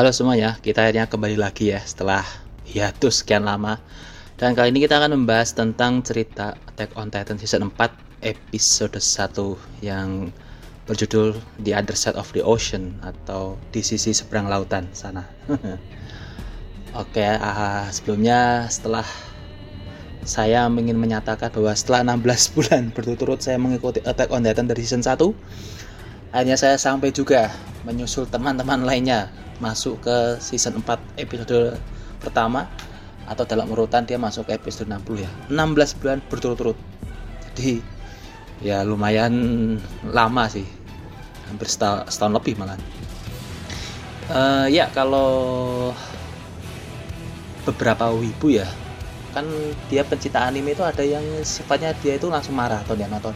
Halo semuanya, kita akhirnya kembali lagi ya setelah hiatus sekian lama. Dan kali ini kita akan membahas tentang cerita Attack on Titan Season 4 episode 1 yang berjudul The Other Side of the Ocean atau di sisi seberang lautan sana. Oke, uh, sebelumnya setelah saya ingin menyatakan bahwa setelah 16 bulan berturut-turut saya mengikuti Attack on Titan dari season 1 akhirnya saya sampai juga menyusul teman-teman lainnya masuk ke season 4 episode pertama atau dalam urutan dia masuk ke episode 60 ya. 16 bulan berturut-turut. Jadi ya lumayan lama sih. Hampir setahun, lebih malah uh, ya kalau beberapa wibu ya kan dia pencinta anime itu ada yang sifatnya dia itu langsung maraton ya nonton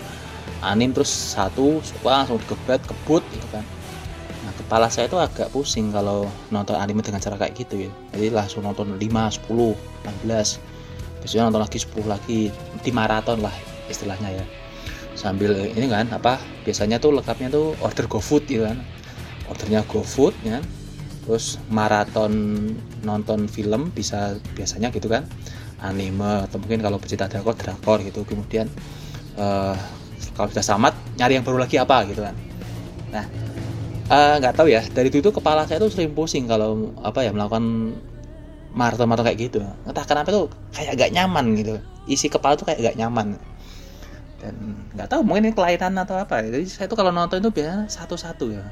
anim terus satu suka langsung dikebet kebut gitu kan. Nah kepala saya itu agak pusing kalau nonton anime dengan cara kayak gitu ya. Jadi langsung nonton 5, 10, 16 biasanya nonton lagi 10 lagi di maraton lah istilahnya ya. Sambil ini kan apa biasanya tuh lengkapnya tuh order GoFood gitu kan. Ordernya GoFood ya terus maraton nonton film bisa biasanya gitu kan. Anime atau mungkin kalau pecinta drakor drakor gitu. Kemudian uh, kalau sudah tamat nyari yang baru lagi apa gitu kan. Nah nggak uh, tahu ya dari itu, kepala saya tuh sering pusing kalau apa ya melakukan maraton-maraton kayak gitu. Entah kenapa tuh kayak gak nyaman gitu. Isi kepala tuh kayak gak nyaman. Dan nggak tahu mungkin ini kelainan atau apa jadi saya tuh kalau nonton itu biasanya satu-satu ya.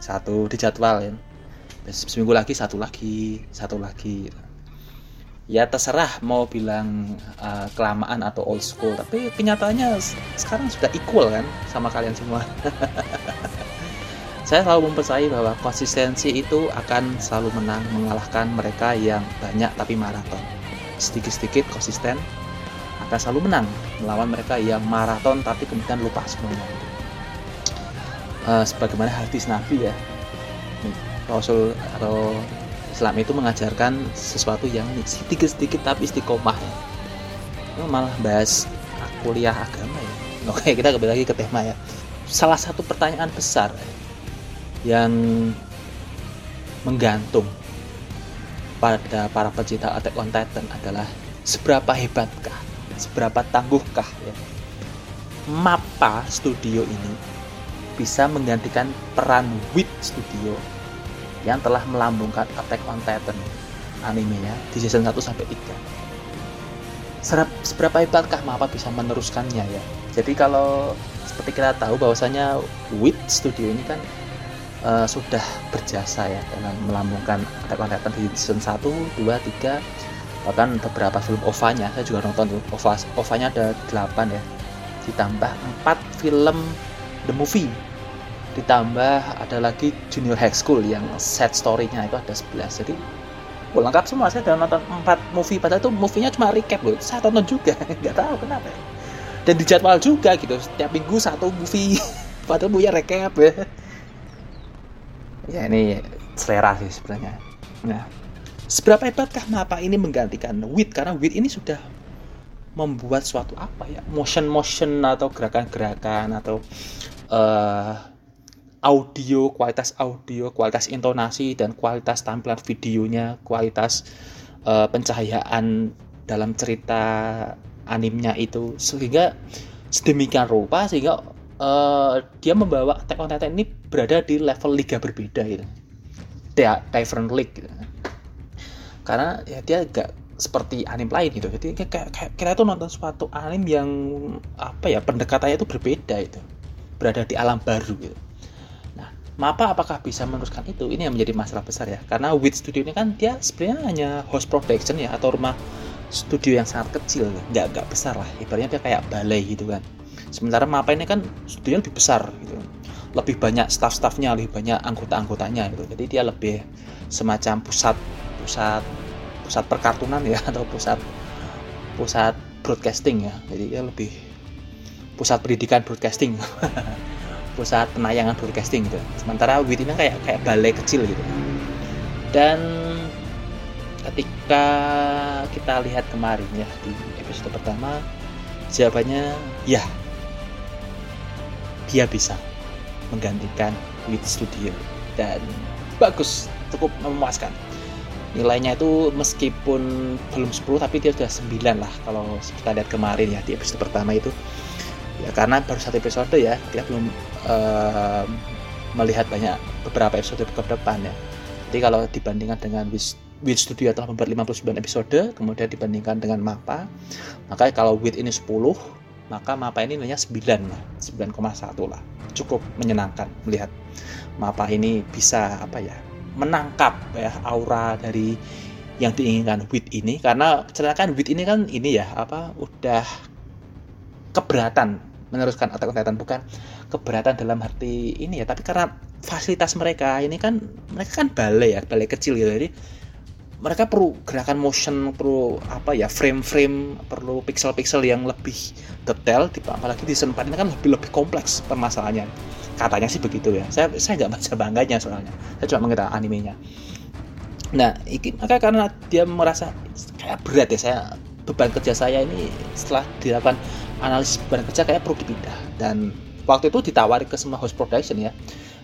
Satu di jadwal ya. Seminggu lagi satu lagi satu lagi ya terserah mau bilang uh, kelamaan atau old school tapi kenyataannya sekarang sudah equal kan sama kalian semua. Saya selalu mempercayai bahwa konsistensi itu akan selalu menang mengalahkan mereka yang banyak tapi maraton. Sedikit-sedikit konsisten akan selalu menang melawan mereka yang maraton tapi kemudian lupa semuanya. Uh, sebagaimana hadis Nabi ya. Rasul atau Islam itu mengajarkan sesuatu yang sedikit-sedikit tapi istiqomah ya. Ini malah bahas kuliah agama ya. Oke, kita kembali lagi ke tema ya. Salah satu pertanyaan besar yang menggantung pada para pecinta Attack on Titan adalah seberapa hebatkah, seberapa tangguhkah ya. Mapa Studio ini bisa menggantikan peran WIT Studio yang telah melambungkan Attack on Titan animenya di season 1 sampai 3. Seberapa hebatkah Mapa bisa meneruskannya ya? Jadi kalau seperti kita tahu bahwasanya WIT Studio ini kan uh, sudah berjasa ya dalam melambungkan Attack on Titan di season 1, 2, 3 bahkan beberapa film OVA-nya saya juga nonton tuh OVA OVA-nya ada 8 ya ditambah 4 film The Movie ditambah ada lagi Junior High School yang set story-nya itu ada 11 jadi oh, lengkap semua. Saya udah nonton 4 movie padahal itu movie-nya cuma recap loh. Saya tonton juga nggak tahu kenapa dan dijadwal juga gitu setiap minggu satu movie. Padahal punya recap ya. Ya ini selera sih sebenarnya. Nah seberapa hebatkah Mapa ini menggantikan Wit? Karena Wit ini sudah membuat suatu apa ya? Motion motion atau gerakan-gerakan atau uh, audio, kualitas audio, kualitas intonasi dan kualitas tampilan videonya, kualitas uh, pencahayaan dalam cerita animnya itu sehingga sedemikian rupa sehingga uh, dia membawa Attack on Titan ini berada di level liga berbeda gitu. Dia different league gitu. Karena ya dia agak seperti anim lain gitu. Jadi kayak, kayak kita tuh nonton suatu anim yang apa ya pendekatannya itu berbeda itu. Berada di alam baru gitu Mapa apakah bisa meneruskan itu? Ini yang menjadi masalah besar ya. Karena Wit Studio ini kan dia sebenarnya hanya host production ya atau rumah studio yang sangat kecil, nggak nggak besar lah. Ibaratnya dia kayak balai gitu kan. Sementara Mapa ini kan studio lebih besar gitu. Lebih banyak staff-staffnya, lebih banyak anggota-anggotanya gitu. Jadi dia lebih semacam pusat pusat pusat perkartunan ya atau pusat pusat broadcasting ya. Jadi dia lebih pusat pendidikan broadcasting. pusat penayangan broadcasting gitu. Sementara WIT ini kayak kayak balai kecil gitu. Dan ketika kita lihat kemarin ya di episode pertama jawabannya ya dia bisa menggantikan WIT Studio. Dan bagus cukup memuaskan. Nilainya itu meskipun belum 10 tapi dia sudah 9 lah kalau kita lihat kemarin ya di episode pertama itu. Ya karena baru satu episode ya kita belum melihat banyak beberapa episode ke depan ya. Jadi kalau dibandingkan dengan Wit Studio telah membuat 59 episode kemudian dibandingkan dengan MAPA maka kalau Wit ini 10 maka MAPA ini nilainya 9 lah 9,1 lah. Cukup menyenangkan melihat MAPA ini bisa apa ya menangkap ya aura dari yang diinginkan Wit ini. Karena kan Wit ini kan ini ya apa udah keberatan meneruskan Attack on bukan keberatan dalam arti ini ya tapi karena fasilitas mereka ini kan mereka kan balai ya balai kecil gitu. Jadi mereka perlu gerakan motion perlu apa ya frame-frame perlu pixel-pixel yang lebih detail apalagi di Senpan ini kan lebih lebih kompleks permasalahannya. Katanya sih begitu ya. Saya saya nggak baca bangganya soalnya. Saya cuma mengira animenya. Nah ini maka karena dia merasa kayak berat ya saya beban kerja saya ini setelah dilakukan analisis beban kerja kayak perlu dipindah. Dan waktu itu ditawari ke semua host production ya.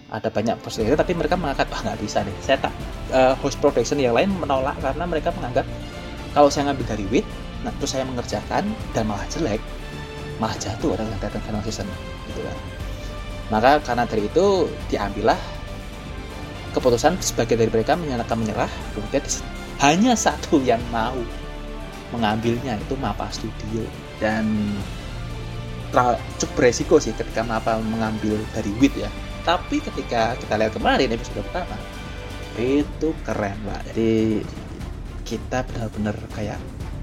Ada banyak host tapi mereka mengangkat wah nggak bisa nih. Saya tak uh, host production yang lain menolak karena mereka menganggap kalau saya ngambil dari WIT nah terus saya mengerjakan dan malah jelek malah jatuh orang yang datang final season. Gitu kan. Maka karena dari itu diambillah keputusan sebagian dari mereka menyatakan menyerah kemudian hanya satu yang mau mengambilnya itu Mapa Studio. Dan cukup beresiko sih ketika Mapa mengambil dari WIT ya tapi ketika kita lihat kemarin episode pertama itu keren pak jadi kita benar-benar kayak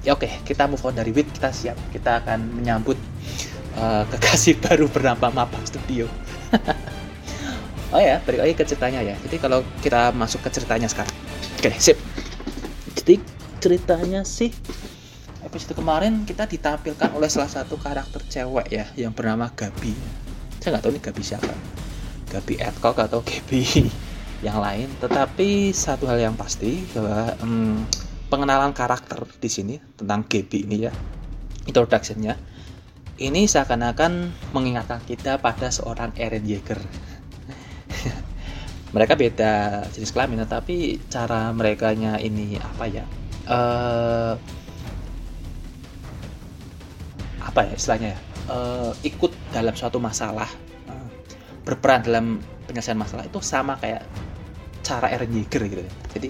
ya oke kita move on dari WIT kita siap kita akan menyambut uh, kekasih baru bernama Mapa Studio oh ya, balik lagi ke ceritanya ya. Jadi kalau kita masuk ke ceritanya sekarang. Oke, sip. Jadi ceritanya sih episode kemarin kita ditampilkan oleh salah satu karakter cewek ya yang bernama Gabi. Saya nggak tahu ini Gabi siapa. Gabi Adcock atau Gabi yang lain. Tetapi satu hal yang pasti bahwa hmm, pengenalan karakter di sini tentang Gabi ini ya, introductionnya ini seakan-akan mengingatkan kita pada seorang Eren Yeager. mereka beda jenis kelamin, tapi cara mereka ini apa ya? Uh, apa ya istilahnya ya? Uh, ikut dalam suatu masalah, uh, berperan dalam penyelesaian masalah itu sama kayak cara Eren Yeager gitu. Jadi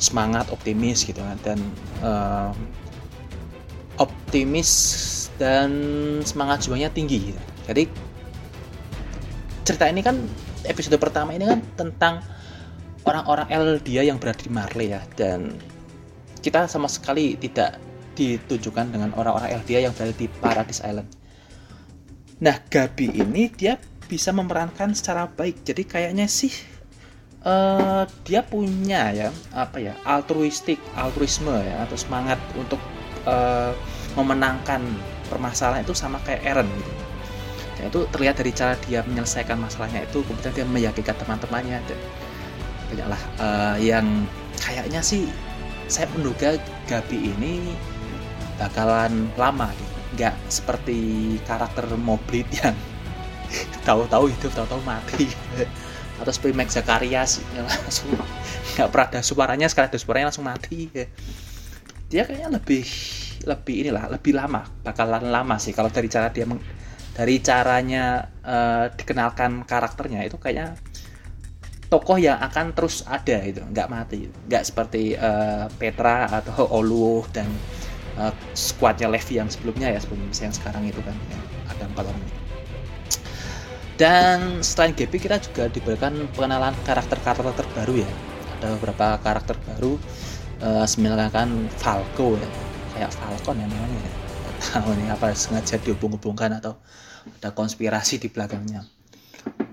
semangat, optimis gitu kan, dan uh, optimis dan semangat juangnya tinggi gitu. jadi cerita ini kan episode pertama ini kan tentang orang-orang Eldia yang berada di Marley ya dan kita sama sekali tidak ditunjukkan dengan orang-orang Eldia yang berada di Paradise Island. Nah, Gabi ini dia bisa memerankan secara baik. Jadi kayaknya sih uh, dia punya ya apa ya altruistik, altruisme ya atau semangat untuk uh, memenangkan permasalahan itu sama kayak Eren gitu dan itu terlihat dari cara dia menyelesaikan masalahnya itu kemudian dia meyakinkan teman-temannya dan banyaklah uh, yang kayaknya sih saya menduga Gabi ini bakalan lama gitu nggak seperti karakter Moblit yang tahu-tahu hidup tahu-tahu mati. Atau seperti Max Zakarias langsung nggak pernah ada suaranya sekali ada suaranya langsung mati. Dia kayaknya lebih lebih inilah lebih lama bakalan lama sih. Kalau dari cara dia meng, dari caranya uh, dikenalkan karakternya itu kayaknya tokoh yang akan terus ada itu nggak mati. Nggak seperti uh, Petra atau Olu dan uh, squadnya Levi yang sebelumnya ya sebelum yang sekarang itu kan yang ada empat orang ini. Dan selain GP kita juga diberikan pengenalan karakter-karakter terbaru ya. Ada beberapa karakter baru uh, misalkan Falco ya. Kayak Falcon ya namanya ya. Tahu nih apa sengaja dihubung-hubungkan atau ada konspirasi di belakangnya.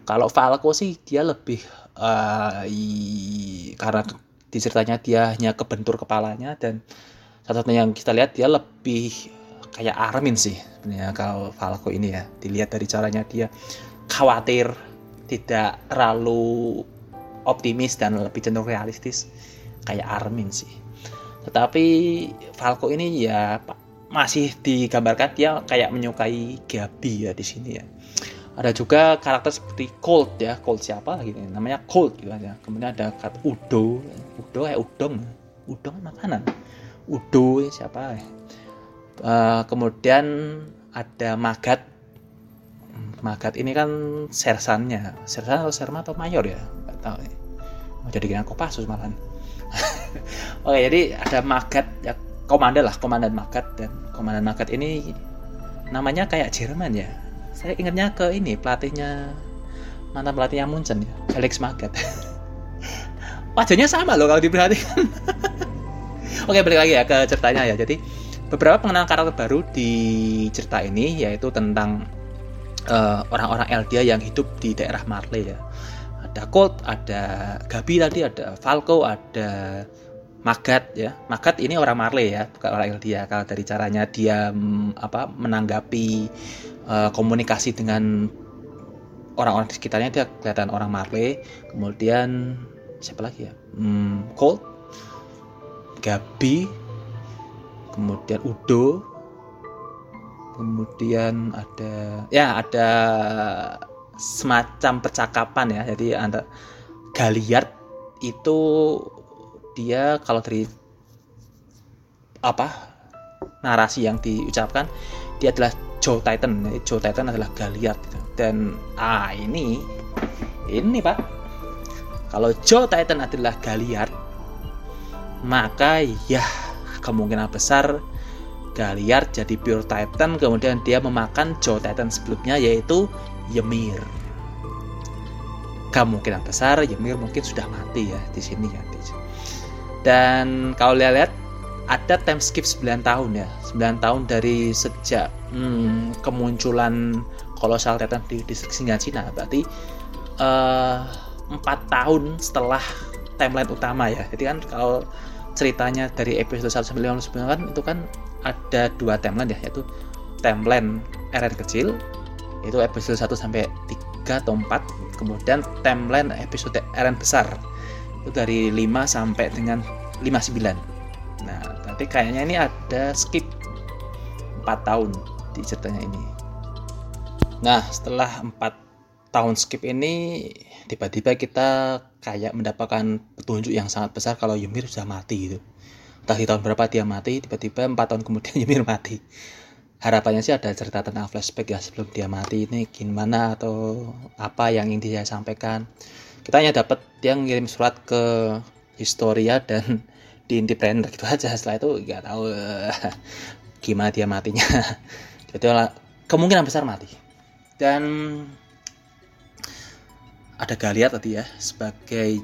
Kalau Falco sih dia lebih uh, i, karena di ceritanya dia hanya kebentur kepalanya dan satu-satunya yang kita lihat dia lebih kayak Armin sih sebenarnya kalau Falco ini ya. Dilihat dari caranya dia khawatir tidak terlalu optimis dan lebih cenderung realistis kayak Armin sih. Tetapi Falco ini ya masih digambarkan dia kayak menyukai Gabi ya di sini ya. Ada juga karakter seperti Colt ya. Colt siapa gitu namanya Colt gitu aja. Kemudian ada kata Udo. Udo kayak udong. Udong makanan Udo siapa? Uh, kemudian ada Magat. Magat ini kan sersannya. Sersan atau serma atau mayor ya? Nggak tahu mau jadi kira Kopassus malah oke jadi ada Magat ya komandan lah komandan Magat. Dan komandan Magat ini namanya kayak Jerman ya. Saya ingatnya ke ini pelatihnya mantan pelatihnya Munchen ya Felix Magath wajahnya sama loh kalau diperhatikan oke balik lagi ya ke ceritanya ya. Jadi beberapa pengenalan karakter baru di cerita ini yaitu tentang uh, orang-orang Eldia yang hidup di daerah Marley ya. Ada Colt, ada Gabi tadi, ada Falco, ada Magat ya. Magat ini orang Marley ya, bukan orang Eldia. Kalau dari caranya dia mm, apa menanggapi uh, komunikasi dengan orang-orang di sekitarnya dia kelihatan orang Marley. Kemudian siapa lagi ya? Hmm, Colt Gabi kemudian Udo kemudian ada ya ada semacam percakapan ya jadi antara Galiard itu dia kalau dari apa narasi yang diucapkan dia adalah Joe Titan. Joe Titan adalah Galiard gitu. Dan ah ini ini Pak. Kalau Joe Titan adalah Galiard, maka ya kemungkinan besar Galiard jadi pure Titan kemudian dia memakan Joe Titan sebelumnya yaitu Ymir. Kemungkinan besar Ymir mungkin sudah mati ya di sini ya. Dan kalau lihat-lihat ada time skip 9 tahun ya 9 tahun dari sejak hmm, kemunculan kolosal Titan di distrik Cina berarti uh, eh, 4 tahun setelah timeline utama ya jadi kan kalau ceritanya dari episode 1 sampai 59 kan itu kan ada dua timeline ya yaitu timeline RN kecil itu episode 1 sampai 3 atau 4 kemudian timeline episode RN besar itu dari 5 sampai dengan 59 Nah, berarti kayaknya ini ada skip 4 tahun di ceritanya ini. Nah, setelah 4 tahun skip ini tiba-tiba kita kayak mendapatkan petunjuk yang sangat besar kalau Ymir sudah mati gitu. Entah di tahun berapa dia mati, tiba-tiba 4 tahun kemudian Ymir mati. Harapannya sih ada cerita tentang flashback ya sebelum dia mati ini gimana atau apa yang ingin dia sampaikan. Kita hanya dapat dia ngirim surat ke Historia dan di independen gitu aja setelah itu nggak tahu gimana dia matinya jadi kemungkinan besar mati dan ada Galia tadi ya sebagai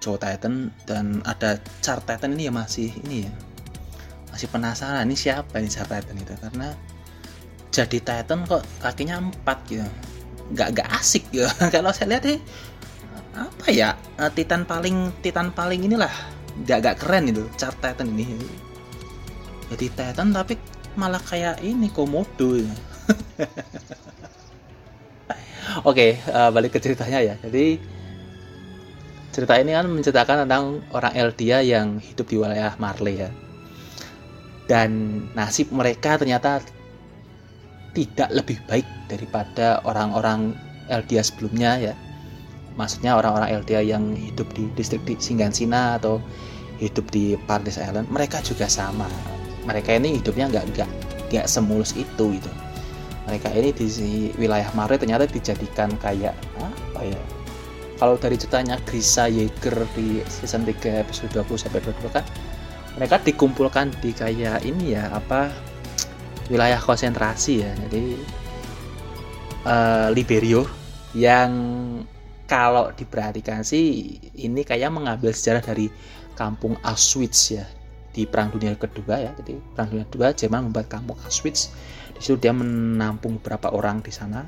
Joe Titan dan ada Char Titan ini ya masih ini ya masih penasaran ini siapa ini Char Titan itu karena jadi Titan kok kakinya empat gitu. Nggak nggak asik gitu. Kalau saya lihat sih apa ya eh, Titan paling Titan paling inilah gak keren itu chart Titan ini. Jadi Titan tapi malah kayak ini komodo ya. Oke, okay, uh, eh, balik ke ceritanya ya. Jadi cerita ini kan menceritakan tentang orang Eldia yang hidup di wilayah Marley ya. Dan nasib mereka ternyata tidak lebih baik daripada orang-orang Eldia sebelumnya ya maksudnya orang-orang LDA yang hidup di distrik di Singgansina atau hidup di Paradise Island mereka juga sama mereka ini hidupnya nggak nggak nggak semulus itu gitu mereka ini di wilayah Mare ternyata dijadikan kayak apa ya kalau dari ceritanya Grisa Yeager di season 3 episode 20 sampai 22 kan mereka dikumpulkan di kayak ini ya apa wilayah konsentrasi ya jadi uh, Liberio yang kalau diperhatikan sih ini kayak mengambil sejarah dari kampung Auschwitz ya di Perang Dunia Kedua ya. Jadi Perang Dunia Kedua Jerman membuat kampung Auschwitz. Di situ dia menampung beberapa orang di sana.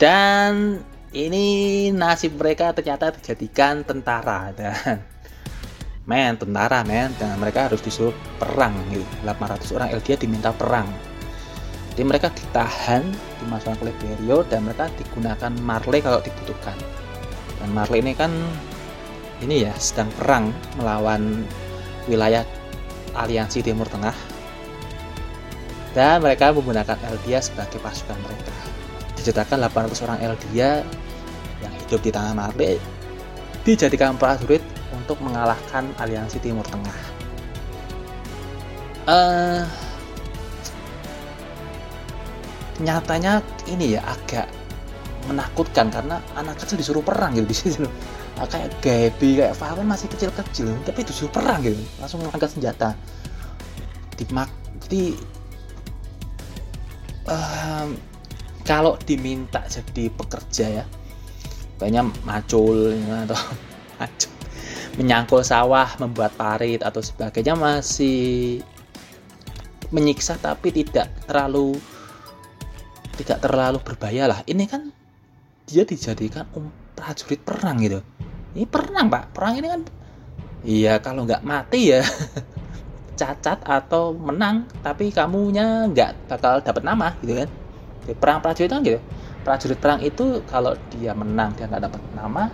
Dan ini nasib mereka ternyata dijadikan tentara dan men tentara men. Dan mereka harus disuruh perang gitu. 800 orang Eldia diminta perang. Jadi mereka ditahan dimasukkan oleh Berio dan mereka digunakan Marley kalau dibutuhkan. Dan Marley ini kan ini ya sedang perang melawan wilayah aliansi Timur Tengah dan mereka menggunakan Eldia sebagai pasukan mereka. Diceritakan 800 orang Eldia yang hidup di tanah Marley dijadikan prajurit untuk mengalahkan aliansi Timur Tengah. Uh, nyatanya ini ya agak menakutkan karena anak kecil disuruh perang gitu di situ nah, kayak Gaby kayak Falcon masih kecil-kecil tapi disuruh perang gitu. Langsung mengangkat senjata. Dimak jadi um, kalau diminta jadi pekerja ya banyak macul atau macul menyangkul sawah membuat parit atau sebagainya masih menyiksa tapi tidak terlalu tidak terlalu berbahaya lah. Ini kan dia dijadikan um, prajurit perang gitu. Ini perang pak. Perang ini kan iya kalau nggak mati ya cacat atau menang tapi kamunya nggak bakal dapat nama gitu kan? Jadi, perang prajurit kan gitu. Prajurit perang itu kalau dia menang dia nggak dapat nama.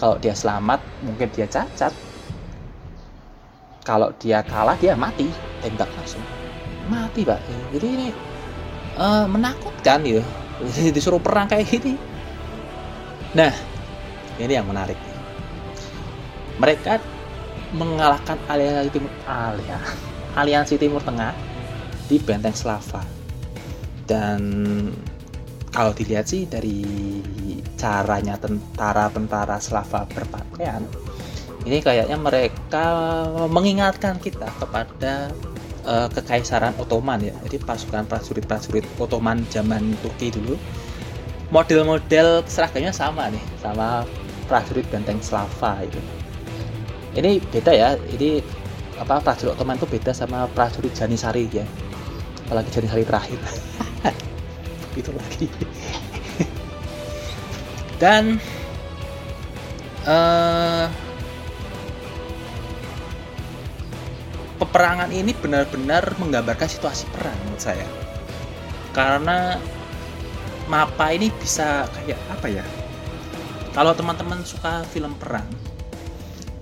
Kalau dia selamat mungkin dia cacat. Kalau dia kalah dia mati. Tembak langsung. Mati pak. Jadi ini uh, menakutkan gitu. Disuruh perang kayak gini. Nah, ini yang menarik. Mereka mengalahkan aliansi timur alia, aliansi timur tengah di benteng Slava. Dan kalau dilihat sih dari caranya tentara-tentara Slava berpakaian, ini kayaknya mereka mengingatkan kita kepada uh, kekaisaran Ottoman ya. Jadi pasukan prajurit-prajurit Ottoman zaman Turki dulu model-model seragamnya sama nih sama prajurit benteng Slava itu ini beda ya ini apa prajurit Ottoman itu beda sama prajurit Janisari ya apalagi Janisari terakhir. Itu lagi. Dan uh, peperangan ini benar-benar menggambarkan situasi perang menurut saya. Karena mapa ini bisa kayak apa ya? Kalau teman-teman suka film perang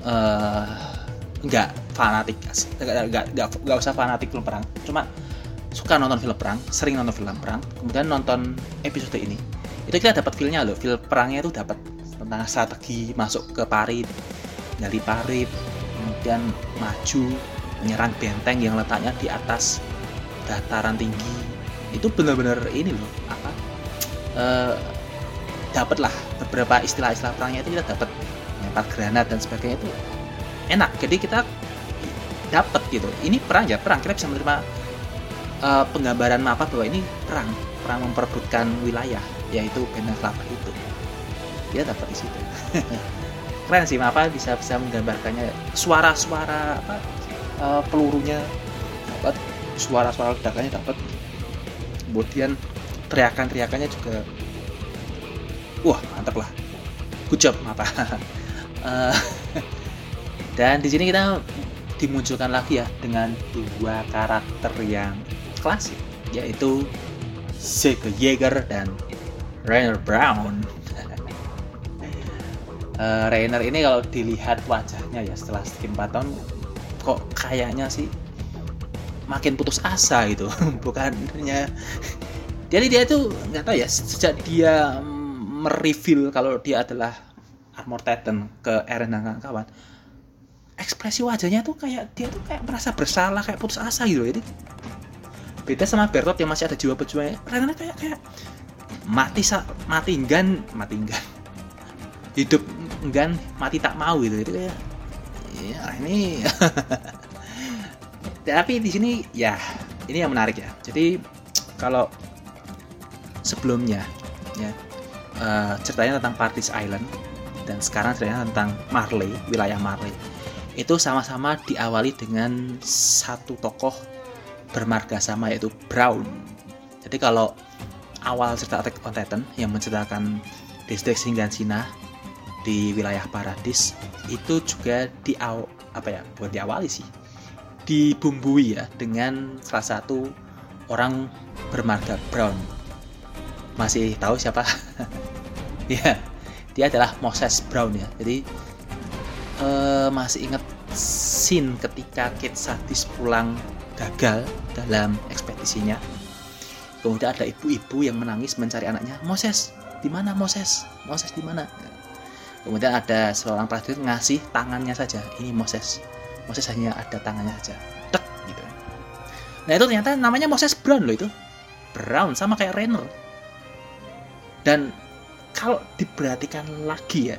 uh, nggak fanatik nggak, usah fanatik film perang. Cuma suka nonton film perang sering nonton film perang. Kemudian nonton episode ini. Itu kita dapat filmnya loh. Film perangnya itu dapat tentang strategi masuk ke parit dari parit kemudian maju menyerang benteng yang letaknya di atas dataran tinggi. Itu benar-benar ini loh apa uh, dapat lah beberapa istilah-istilah perangnya itu kita dapat lempar granat dan sebagainya itu enak. Jadi kita dapat gitu. Ini perang ya perang. Kita bisa menerima uh, penggambaran apa bahwa ini perang. Perang memperebutkan wilayah yaitu benteng kelapa itu. Dia dapat di situ. Keren sih apa bisa bisa menggambarkannya. Suara-suara apa uh, pelurunya dapat suara-suara ledakannya dapat. Kemudian teriakan-teriakannya juga wah mantap lah. Good job apa uh, dan di sini kita dimunculkan lagi ya dengan dua karakter yang klasik yaitu Zeke Yeager dan Rainer Brown. Uh, Rainer ini kalau dilihat wajahnya ya setelah sekian 4 tahun kok kayaknya sih makin putus asa gitu. Bukannya jadi dia tuh nggak tahu ya sejak dia mereveal kalau dia adalah Armor Titan ke Eren dan kawan-kawan. Ekspresi wajahnya tuh kayak dia tuh kayak merasa bersalah kayak putus asa gitu jadi beda sama Bertot yang masih ada jiwa pejuangnya Eren kayak kayak mati sa mati enggan mati enggan. Hidup enggan mati tak mau gitu. Jadi kayak ya ini. Tapi di sini ya ini yang menarik ya. Jadi kalau sebelumnya ya uh, ceritanya tentang Partis Island dan sekarang ceritanya tentang Marley wilayah Marley. Itu sama-sama diawali dengan satu tokoh bermarga sama yaitu Brown. Jadi kalau awal cerita Attack on Titan yang menceritakan distrik Singgansina di wilayah Paradis itu juga di apa ya buat diawali sih dibumbui ya dengan salah satu orang bermarga Brown. Masih tahu siapa? Ya dia adalah Moses Brown ya. Jadi uh, masih ingat scene ketika Kate Sadis pulang gagal dalam ekspedisinya. Kemudian ada ibu-ibu yang menangis mencari anaknya. Moses di mana Moses? Moses di mana? Kemudian ada seorang prajurit ngasih tangannya saja. Ini Moses. Moses hanya ada tangannya saja. Tek gitu. Nah itu ternyata namanya Moses Brown loh itu. Brown sama kayak Rainer. Dan kalau diperhatikan lagi ya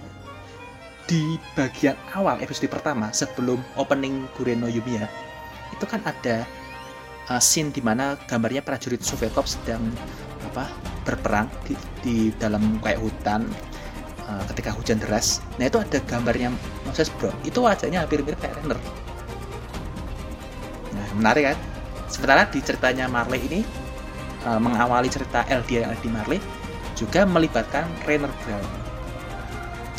di bagian awal episode pertama sebelum opening Gureno Yumiya itu kan ada uh, scene di mana gambarnya prajurit Soviet Corps sedang apa berperang di, di dalam kayak hutan uh, ketika hujan deras. Nah itu ada gambarnya Moses Brown. Itu wajahnya hampir mirip kayak Renner. Nah menarik kan? Sementara di ceritanya Marley ini uh, mengawali cerita LD di Marley juga melibatkan Rainer Brown.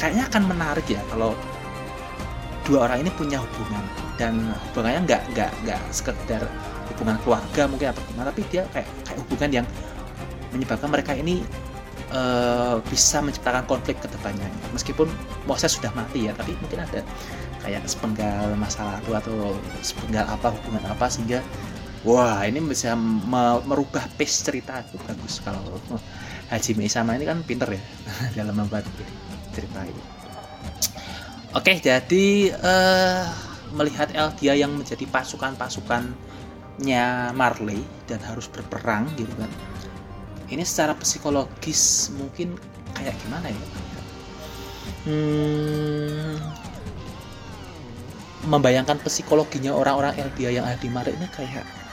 Kayaknya akan menarik ya kalau dua orang ini punya hubungan. Dan hubungannya nggak nggak nggak sekedar hubungan keluarga mungkin atau gimana tapi dia kayak kayak hubungan yang menyebabkan mereka ini uh, bisa menciptakan konflik ke depannya. Meskipun Moses sudah mati ya tapi mungkin ada kayak sepenggal masa lalu atau sepenggal apa hubungan apa sehingga wah ini bisa merubah pace cerita itu. Bagus kalau Haji Meisama ini kan pinter ya dalam membuat cerita ini. Oke, jadi uh, melihat Eldia yang menjadi pasukan-pasukannya Marley dan harus berperang gitu kan. Ini secara psikologis mungkin kayak gimana ya? Hmm, membayangkan psikologinya orang-orang Eldia yang ada di Marley ini kayak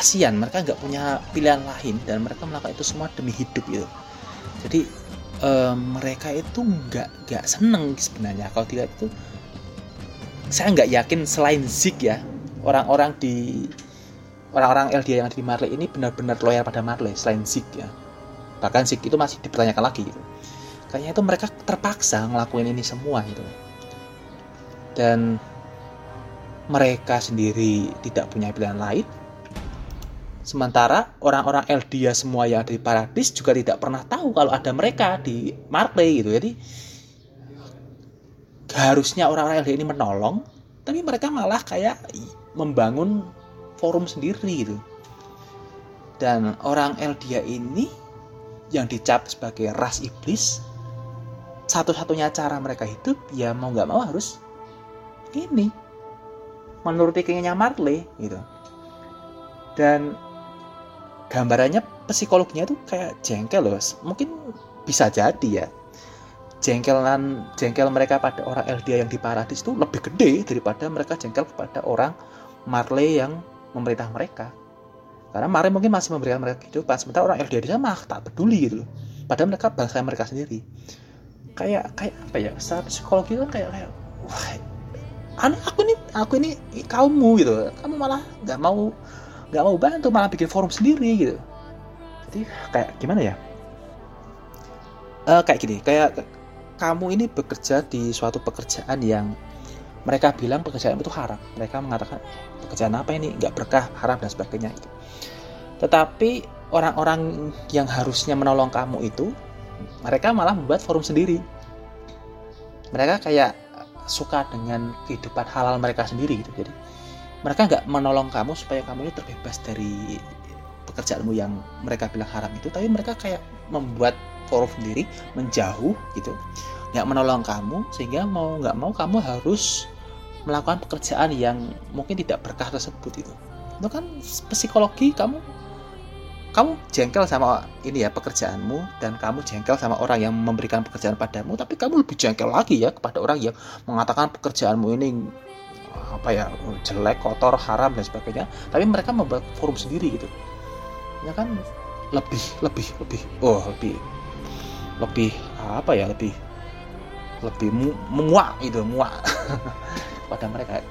kasihan. Mereka nggak punya pilihan lain dan mereka melakukan itu semua demi hidup gitu. Jadi uh, mereka itu nggak nggak seneng sebenarnya. Kalau tidak itu saya nggak yakin selain Zik ya orang-orang di orang-orang LDA yang ada di Marley ini benar-benar loyal pada Marley selain Zik ya. Bahkan Zik itu masih dipertanyakan lagi gitu. Kayaknya itu mereka terpaksa ngelakuin ini semua gitu. Dan mereka sendiri tidak punya pilihan lain Sementara orang-orang Eldia semua yang ada di Paradis juga tidak pernah tahu kalau ada mereka di Marley gitu. Jadi harusnya orang-orang Eldia ini menolong, tapi mereka malah kayak membangun forum sendiri gitu. Dan orang Eldia ini yang dicap sebagai ras iblis, satu-satunya cara mereka hidup ya mau nggak mau harus ini menuruti keinginannya Marley gitu. Dan gambarannya psikologinya tuh kayak jengkel loh. Mungkin bisa jadi ya. Jengkelan jengkel mereka pada orang LDA yang di paradis itu lebih gede daripada mereka jengkel kepada orang Marley yang memerintah mereka. Karena Marley mungkin masih memberikan mereka kehidupan sementara orang LDA di sana mah tak peduli gitu loh. Padahal mereka bangsa mereka sendiri. Kayak kayak apa ya? Secara psikologi kan kayak kayak wah aneh aku ini aku ini kaummu gitu. Kamu malah nggak mau nggak mau bantu malah bikin forum sendiri gitu. Jadi kayak gimana ya? Uh, kayak gini kayak kamu ini bekerja di suatu pekerjaan yang mereka bilang pekerjaan itu haram. Mereka mengatakan pekerjaan apa ini? Nggak berkah haram dan sebagainya itu tetapi orang-orang yang harusnya menolong kamu itu mereka malah membuat forum sendiri. Mereka kayak suka dengan kehidupan halal mereka sendiri gitu. Jadi mereka nggak menolong kamu supaya kamu ini terbebas dari pekerjaanmu yang mereka bilang haram itu tapi mereka kayak membuat forum sendiri menjauh gitu nggak menolong kamu sehingga mau nggak mau kamu harus melakukan pekerjaan yang mungkin tidak berkah tersebut itu. Itu kan psikologi kamu. Kamu jengkel sama ini ya pekerjaanmu dan kamu jengkel sama orang yang memberikan pekerjaan padamu tapi kamu lebih jengkel lagi ya kepada orang yang mengatakan pekerjaanmu ini apa ya jelek kotor haram dan sebagainya. Tapi mereka membuat forum sendiri gitu. Ya kan? Lebih lebih lebih. Oh lebih lebih apa ya lebih lebih mu, muak itu muak pada mereka.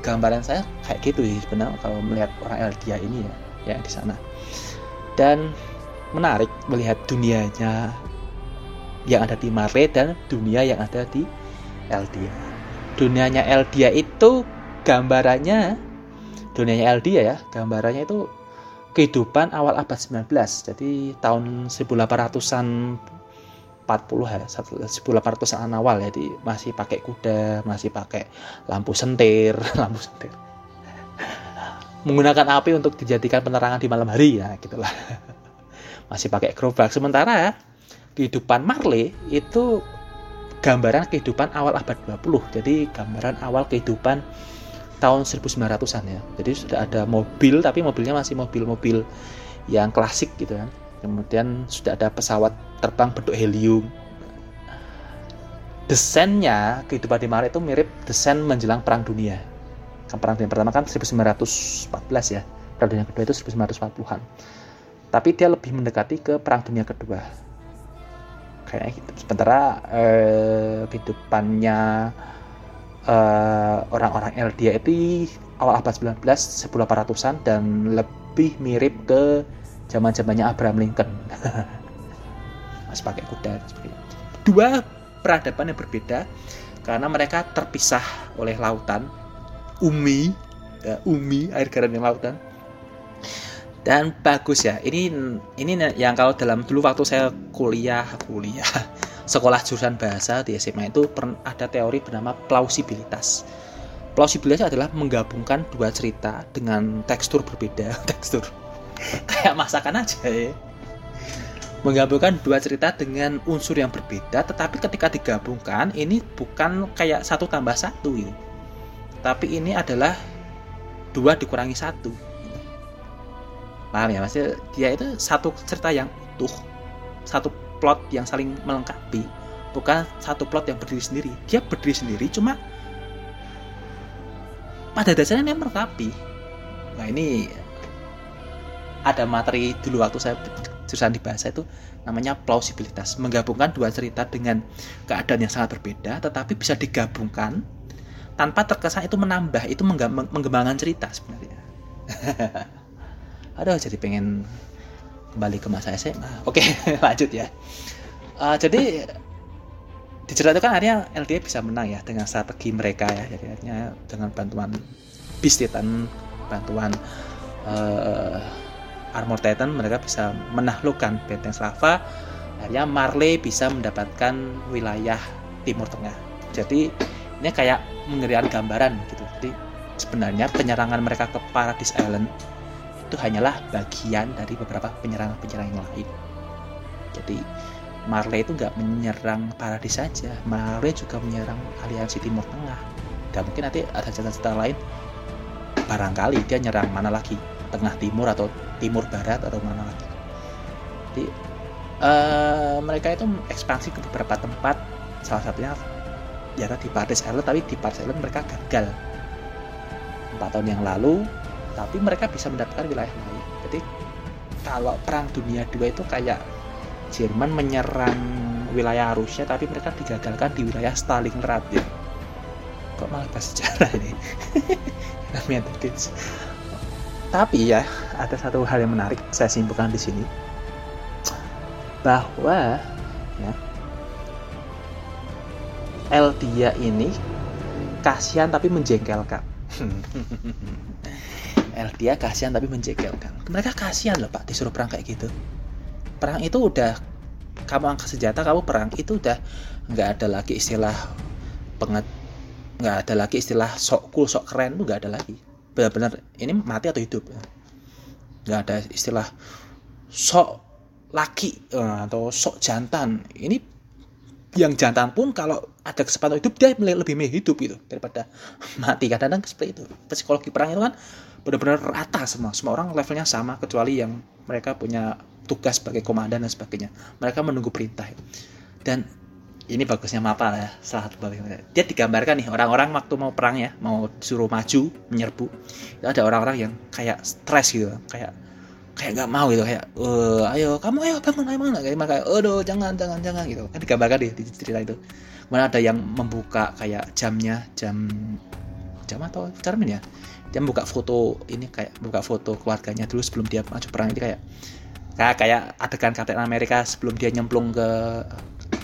Gambaran saya kayak gitu sih sebenarnya kalau melihat orang Eldia ini ya yang di sana. Dan menarik melihat dunianya yang ada di Mare dan dunia yang ada di Eldia dunianya Eldia itu gambarannya dunianya Eldia ya gambarannya itu kehidupan awal abad 19 jadi tahun 1800-an 40 ya 1800-an awal ya jadi masih pakai kuda masih pakai lampu sentir lampu sentir. Menggunakan api untuk dijadikan penerangan di malam hari ya gitulah. Masih pakai gerobak. Sementara kehidupan Marley itu gambaran kehidupan awal abad 20 jadi gambaran awal kehidupan tahun 1900-an ya. Jadi sudah ada mobil tapi mobilnya masih mobil-mobil yang klasik gitu kan. Kemudian sudah ada pesawat terbang bentuk helium. Desainnya kehidupan di Marley itu mirip desain menjelang perang dunia. Kan perang dunia pertama kan 1914 ya. Perang dunia kedua itu 1940-an tapi dia lebih mendekati ke perang dunia kedua kayaknya gitu. Sementara eh, kehidupannya eh, orang-orang LDA itu awal abad 19 1800-an dan lebih mirip ke zaman zamannya Abraham Lincoln. Masih pakai kuda dua peradaban yang berbeda karena mereka terpisah oleh lautan umi ya, umi air garam yang lautan dan bagus ya ini ini yang kalau dalam dulu waktu saya kuliah kuliah sekolah jurusan bahasa di SMA itu ada teori bernama plausibilitas. Plausibilitas adalah menggabungkan dua cerita dengan tekstur berbeda tekstur kayak masakan aja ya. Menggabungkan dua cerita dengan unsur yang berbeda tetapi ketika digabungkan ini bukan kayak satu tambah satu gitu tapi ini adalah dua dikurangi satu paham ya? Maksudnya dia itu satu cerita yang utuh. Satu plot yang saling melengkapi. Bukan satu plot yang berdiri sendiri. Dia berdiri sendiri cuma pada dasarnya dia melengkapi. Nah ini ada materi dulu waktu saya jurusan di bahasa itu namanya plausibilitas. Menggabungkan dua cerita dengan keadaan yang sangat berbeda tetapi bisa digabungkan tanpa terkesan itu menambah itu mengembangkan cerita sebenarnya aduh jadi pengen kembali ke masa SMA oke lanjut ya. Uh, jadi di cerita itu kan akhirnya LDA bisa menang ya dengan strategi mereka ya. Jadi akhirnya dengan bantuan Beast Titan bantuan uh, Armor Titan mereka bisa menaklukkan benteng Slava. Akhirnya Marley bisa mendapatkan wilayah Timur Tengah. Jadi ini kayak mengerikan gambaran gitu. Jadi sebenarnya penyerangan mereka ke Paradise Island itu hanyalah bagian dari beberapa penyerangan-penyerangan yang lain. Jadi Marley itu nggak menyerang Paradise saja Marley juga menyerang aliansi Timur Tengah. Dan mungkin nanti ada cerita-cerita lain. Barangkali dia nyerang mana lagi? Tengah Timur atau Timur Barat atau mana lagi? Jadi uh, mereka itu ekspansi ke beberapa tempat. Salah satunya ya di Paradise Island tapi di Paradise Island mereka gagal. Empat tahun yang lalu tapi mereka bisa mendapatkan wilayah lain. Jadi kalau perang dunia dua itu kayak Jerman menyerang wilayah Rusia tapi mereka digagalkan di wilayah Stalingrad ya. Kok malah bahas sejarah ini? Namanya tapi ya ada satu hal yang menarik saya simpulkan di sini. Bahwa ya Eldia ini kasihan tapi menjengkelkan. Eldia kasihan tapi menjengkelkan. Mereka kasihan loh pak disuruh perang kayak gitu. Perang itu udah kamu angkat senjata kamu perang itu udah nggak ada lagi istilah penget nggak ada lagi istilah sok cool sok keren tuh nggak ada lagi. Benar-benar ini mati atau hidup. Nggak ada istilah sok laki eh, atau sok jantan. Ini yang jantan pun kalau ada kesempatan hidup dia lebih milih hidup gitu daripada mati. Kadang-kadang seperti itu. Psikologi perang itu kan benar-benar rata semua semua orang levelnya sama kecuali yang mereka punya tugas sebagai komandan dan sebagainya. Mereka menunggu perintah. Dan ini bagusnya Mapa ya salah satu bagian dia digambarkan nih orang-orang waktu mau perang ya mau suruh maju menyerbu itu ada orang-orang yang kayak stres gitu kayak kayak nggak mau gitu kayak eh ayo kamu ayo bangun ayo bangun. Kayak kayak aduh jangan jangan jangan gitu. Kan digambarkan di, di cerita itu. Mana ada yang membuka kayak jamnya jam jam atau cermin ya dia buka foto ini kayak buka foto keluarganya dulu sebelum dia maju perang. Ini kayak kayak kayak adegan Captain Amerika sebelum dia nyemplung ke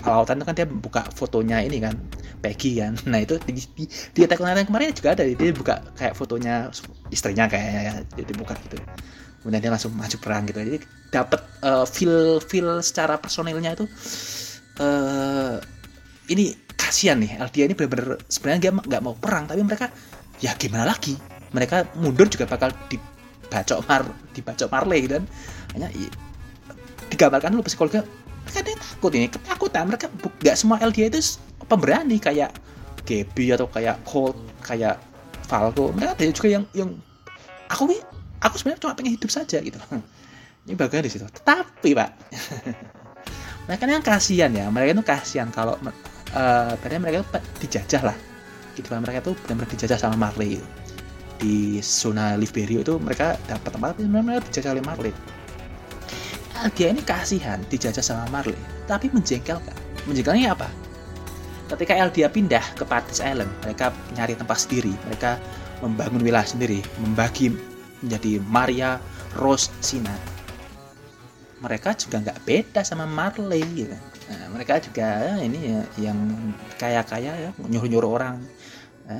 lautan itu kan dia buka fotonya ini kan Peggy kan. Nah itu di, di, di Attack on kemarin juga ada. Dia buka kayak fotonya istrinya kayak dia buka gitu. Kemudian dia langsung maju perang gitu. Jadi dapat uh, feel feel secara personilnya itu uh, ini kasihan nih. Aldia ini benar-benar sebenarnya dia nggak mau perang tapi mereka ya gimana lagi mereka mundur juga bakal dibacok mar dibacok Marley dan hanya digambarkan dulu psikologi mereka ada takut ini ketakutan mereka nggak semua LDA itu pemberani kayak Gaby atau kayak Colt kayak Falco mereka ada juga yang yang aku aku sebenarnya cuma pengen hidup saja gitu. Ini bagian di situ. Tetapi pak mereka yang kasihan ya mereka itu kasihan kalau uh, mereka itu dijajah lah. Gitu mereka tuh benar-benar dijajah sama Marley di zona Liberio itu mereka dapat tempat tapi sebenarnya dijajah oleh Marley nah, dia ini kasihan dijajah sama Marley tapi menjengkelkan menjengkelnya apa? Ketika Eldia pindah ke Paradise Island mereka nyari tempat sendiri mereka membangun wilayah sendiri membagi menjadi Maria Rose Sina mereka juga nggak beda sama Marley gitu. Nah, mereka juga ini ya, yang kaya-kaya ya nyuruh-nyuruh orang.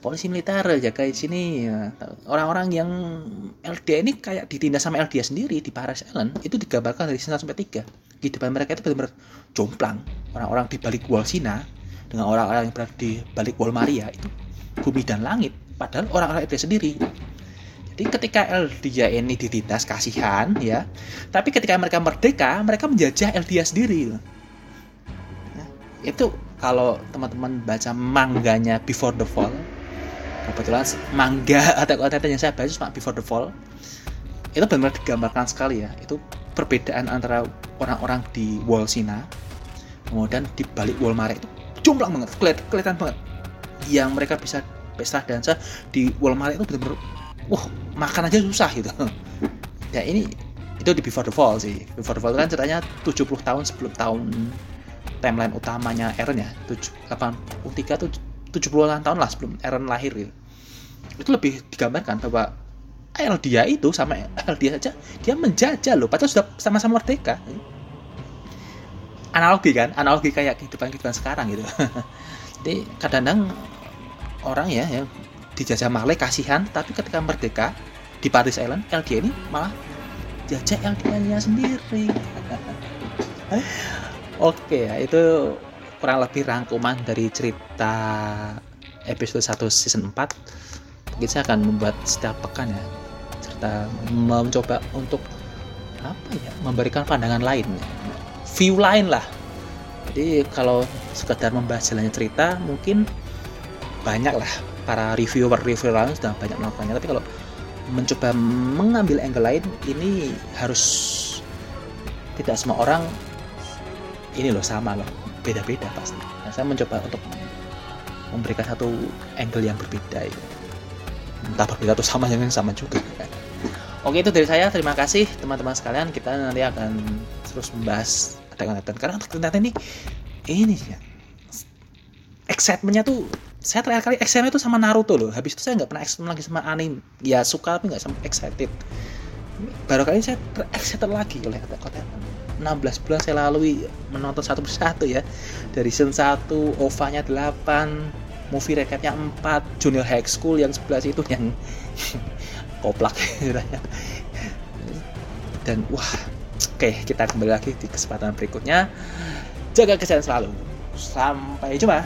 Ya. Polisi militer jaga di sini. Ya. Orang-orang yang LDA ini kayak ditindas sama LDA sendiri di Paris Island itu digambarkan dari sini sampai tiga. Di depan mereka itu benar-benar jomplang. Orang-orang di balik wall Sina dengan orang-orang yang berada di balik wall Maria itu bumi dan langit. Padahal orang-orang LDA sendiri jadi ketika Eldia ini ditindas kasihan ya, tapi ketika mereka merdeka, mereka menjajah Eldia sendiri. Nah, itu kalau teman-teman baca mangganya Before the Fall, kebetulan mangga atau konten yang saya baca cuma Before the Fall, itu benar-benar digambarkan sekali ya. Itu perbedaan antara orang-orang di Wall Sina, kemudian di balik Wall Mare itu jomplang banget, kelihatan, kelihatan banget. Yang mereka bisa pesta dansa di Wall Mare itu benar-benar wah makan aja susah gitu ya ini itu di Before the Fall sih Before the Fall kan ceritanya 70 tahun sebelum tahun timeline utamanya Eren ya 7, 83 tuh 70 tahun lah sebelum Eren lahir gitu. Itu lebih digambarkan bahwa dia itu sama dia saja dia menjajah loh padahal sudah sama-sama merdeka. Analogi kan analogi kayak kehidupan kehidupan sekarang gitu. Jadi kadang-kadang orang ya yang dijajah Marley kasihan tapi ketika merdeka di Paris Island LG ini malah jajah LG-nya sendiri. Oke ya itu kurang lebih rangkuman dari cerita episode 1 season 4 saya akan membuat setiap pekan ya cerita mencoba untuk apa ya memberikan pandangan lain view lain lah. Jadi kalau sekedar membahas jalannya cerita mungkin banyak lah para reviewer-reviewer lain sudah banyak melakukannya. Tapi kalau mencoba mengambil angle lain ini harus tidak semua orang ini loh sama loh beda-beda pasti. Nah, saya mencoba untuk memberikan satu angle yang berbeda itu entah berbeda atau sama yang sama juga. Oke itu dari saya. Terima kasih teman-teman sekalian. Kita nanti akan terus membahas Attack on karena ternyata ini ini ya. Excitementnya tuh saya terakhir kali excited itu sama Naruto loh. Habis itu saya nggak pernah excited lagi sama anime. Ya suka tapi nggak sama excited. Baru kali ini saya excited lagi oleh Attack on Titan 16 bulan saya lalui menonton satu persatu ya. Dari season 1 OVA-nya 8 movie recapnya 4 Junior High School yang 11 itu yang koplak. Dan wah oke kita kembali lagi di kesempatan berikutnya. Jaga kesehatan selalu. Sampai jumpa